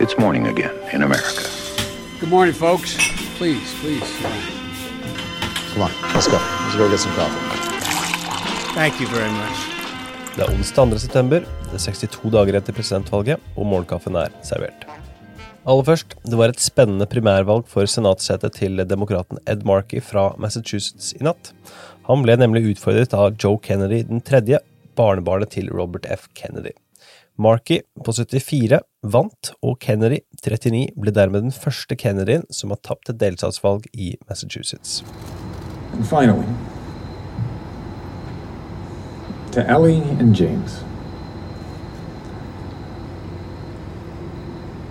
It's morning again in America. Good morning, folks. Please, please. Come on, let's go. Let's go get some coffee. Thank you very much. Det er onsdag 2. september, det er 62 dager etter presidentvalget, og morgenkaffen er servert. Aller først, det var et spennende primærvalg for senatssetet til demokraten Ed Markey fra Massachusetts i natt. Han ble nemlig utfordret av Joe Kennedy den tredje, barnebarnet til Robert F. Kennedy. Markey på 74 vant, og Kennedy 39 ble dermed den første Kennedyen som har tapt et delstatsvalg i Massachusetts. And finally, to Ellie and James,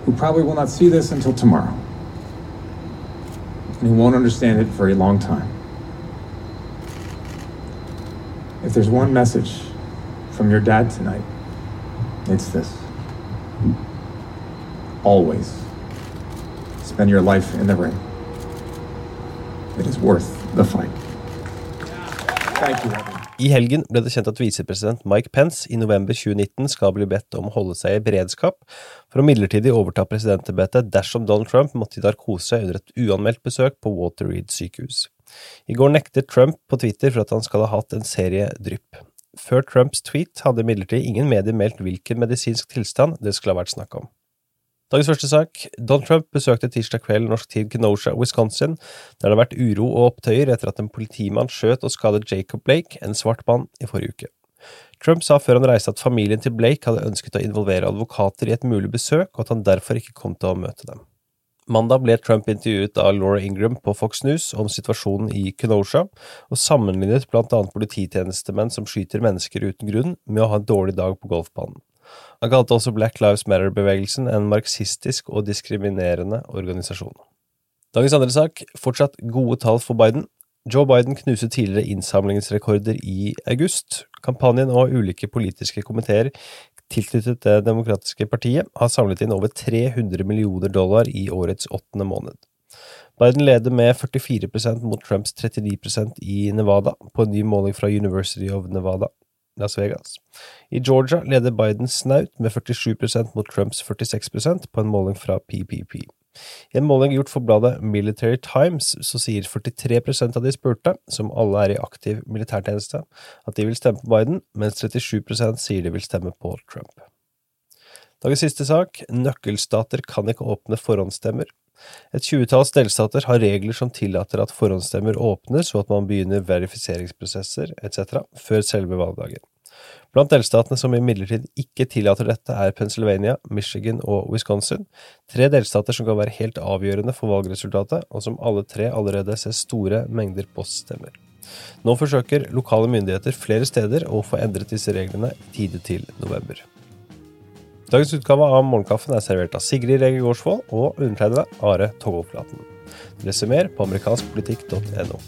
who probably will not see this until tomorrow, and who won't understand it for a long time. If there's one message from your dad tonight, it's this. Always spend your life in the ring. It is worth the fight. Thank you. I helgen ble det kjent at visepresident Mike Pence i november 2019 skal bli bedt om å holde seg i beredskap for å midlertidig overta presidentembetet dersom Donald Trump måtte i narkose under et uanmeldt besøk på Walter Reed sykehus. I går nektet Trump på Twitter for at han skal ha hatt en serie drypp. Før Trumps tweet hadde imidlertid ingen medier meldt hvilken medisinsk tilstand det skulle ha vært snakk om. Dagens første sak. Don Trump besøkte tirsdag kveld norsk tid Kenosha, Wisconsin, der det har vært uro og opptøyer etter at en politimann skjøt og skadet Jacob Blake, en svart mann, i forrige uke. Trump sa før han reiste at familien til Blake hadde ønsket å involvere advokater i et mulig besøk, og at han derfor ikke kom til å møte dem. Mandag ble Trump intervjuet av Laura Ingram på Fox News om situasjonen i Kenosha, og sammenlignet blant annet polititjenestemenn som skyter mennesker uten grunn, med å ha en dårlig dag på golfbanen. Han kalte også Black Lives Matter-bevegelsen en marxistisk og diskriminerende organisasjon. Dagens andre sak, fortsatt gode tall for Biden. Joe Biden knuste tidligere innsamlingsrekorder i august. Kampanjen og ulike politiske komiteer tilknyttet Det demokratiske partiet har samlet inn over 300 millioner dollar i årets åttende måned. Biden leder med 44% mot Trumps 39% i Nevada, på en ny måling fra University of Nevada. Las Vegas. I Georgia leder Biden snaut med 47% mot Trumps 46% på en måling fra PPP. I en måling gjort for bladet Military Times så sier 43% av de spurte, som alle er i aktiv militærtjeneste, at de vil stemme på Biden, mens 37% sier de vil stemme på Trump. Dagens siste sak, nøkkelstater kan ikke åpne forhåndsstemmer. Et tjuetalls delstater har regler som tillater at forhåndsstemmer åpnes og at man begynner verifiseringsprosesser etc. før selve valgdagen. Blant delstatene som imidlertid ikke tillater dette, er Pennsylvania, Michigan og Wisconsin, tre delstater som kan være helt avgjørende for valgresultatet, og som alle tre allerede ser store mengder poststemmer. Nå forsøker lokale myndigheter flere steder å få endret disse reglene i tide til november. Dagens utgave av Morgenkaffen er servert av Sigrid Rege Gårdsvold og undertegnede Are Togoflaten. Les mer på amerikanskpolitikk.no.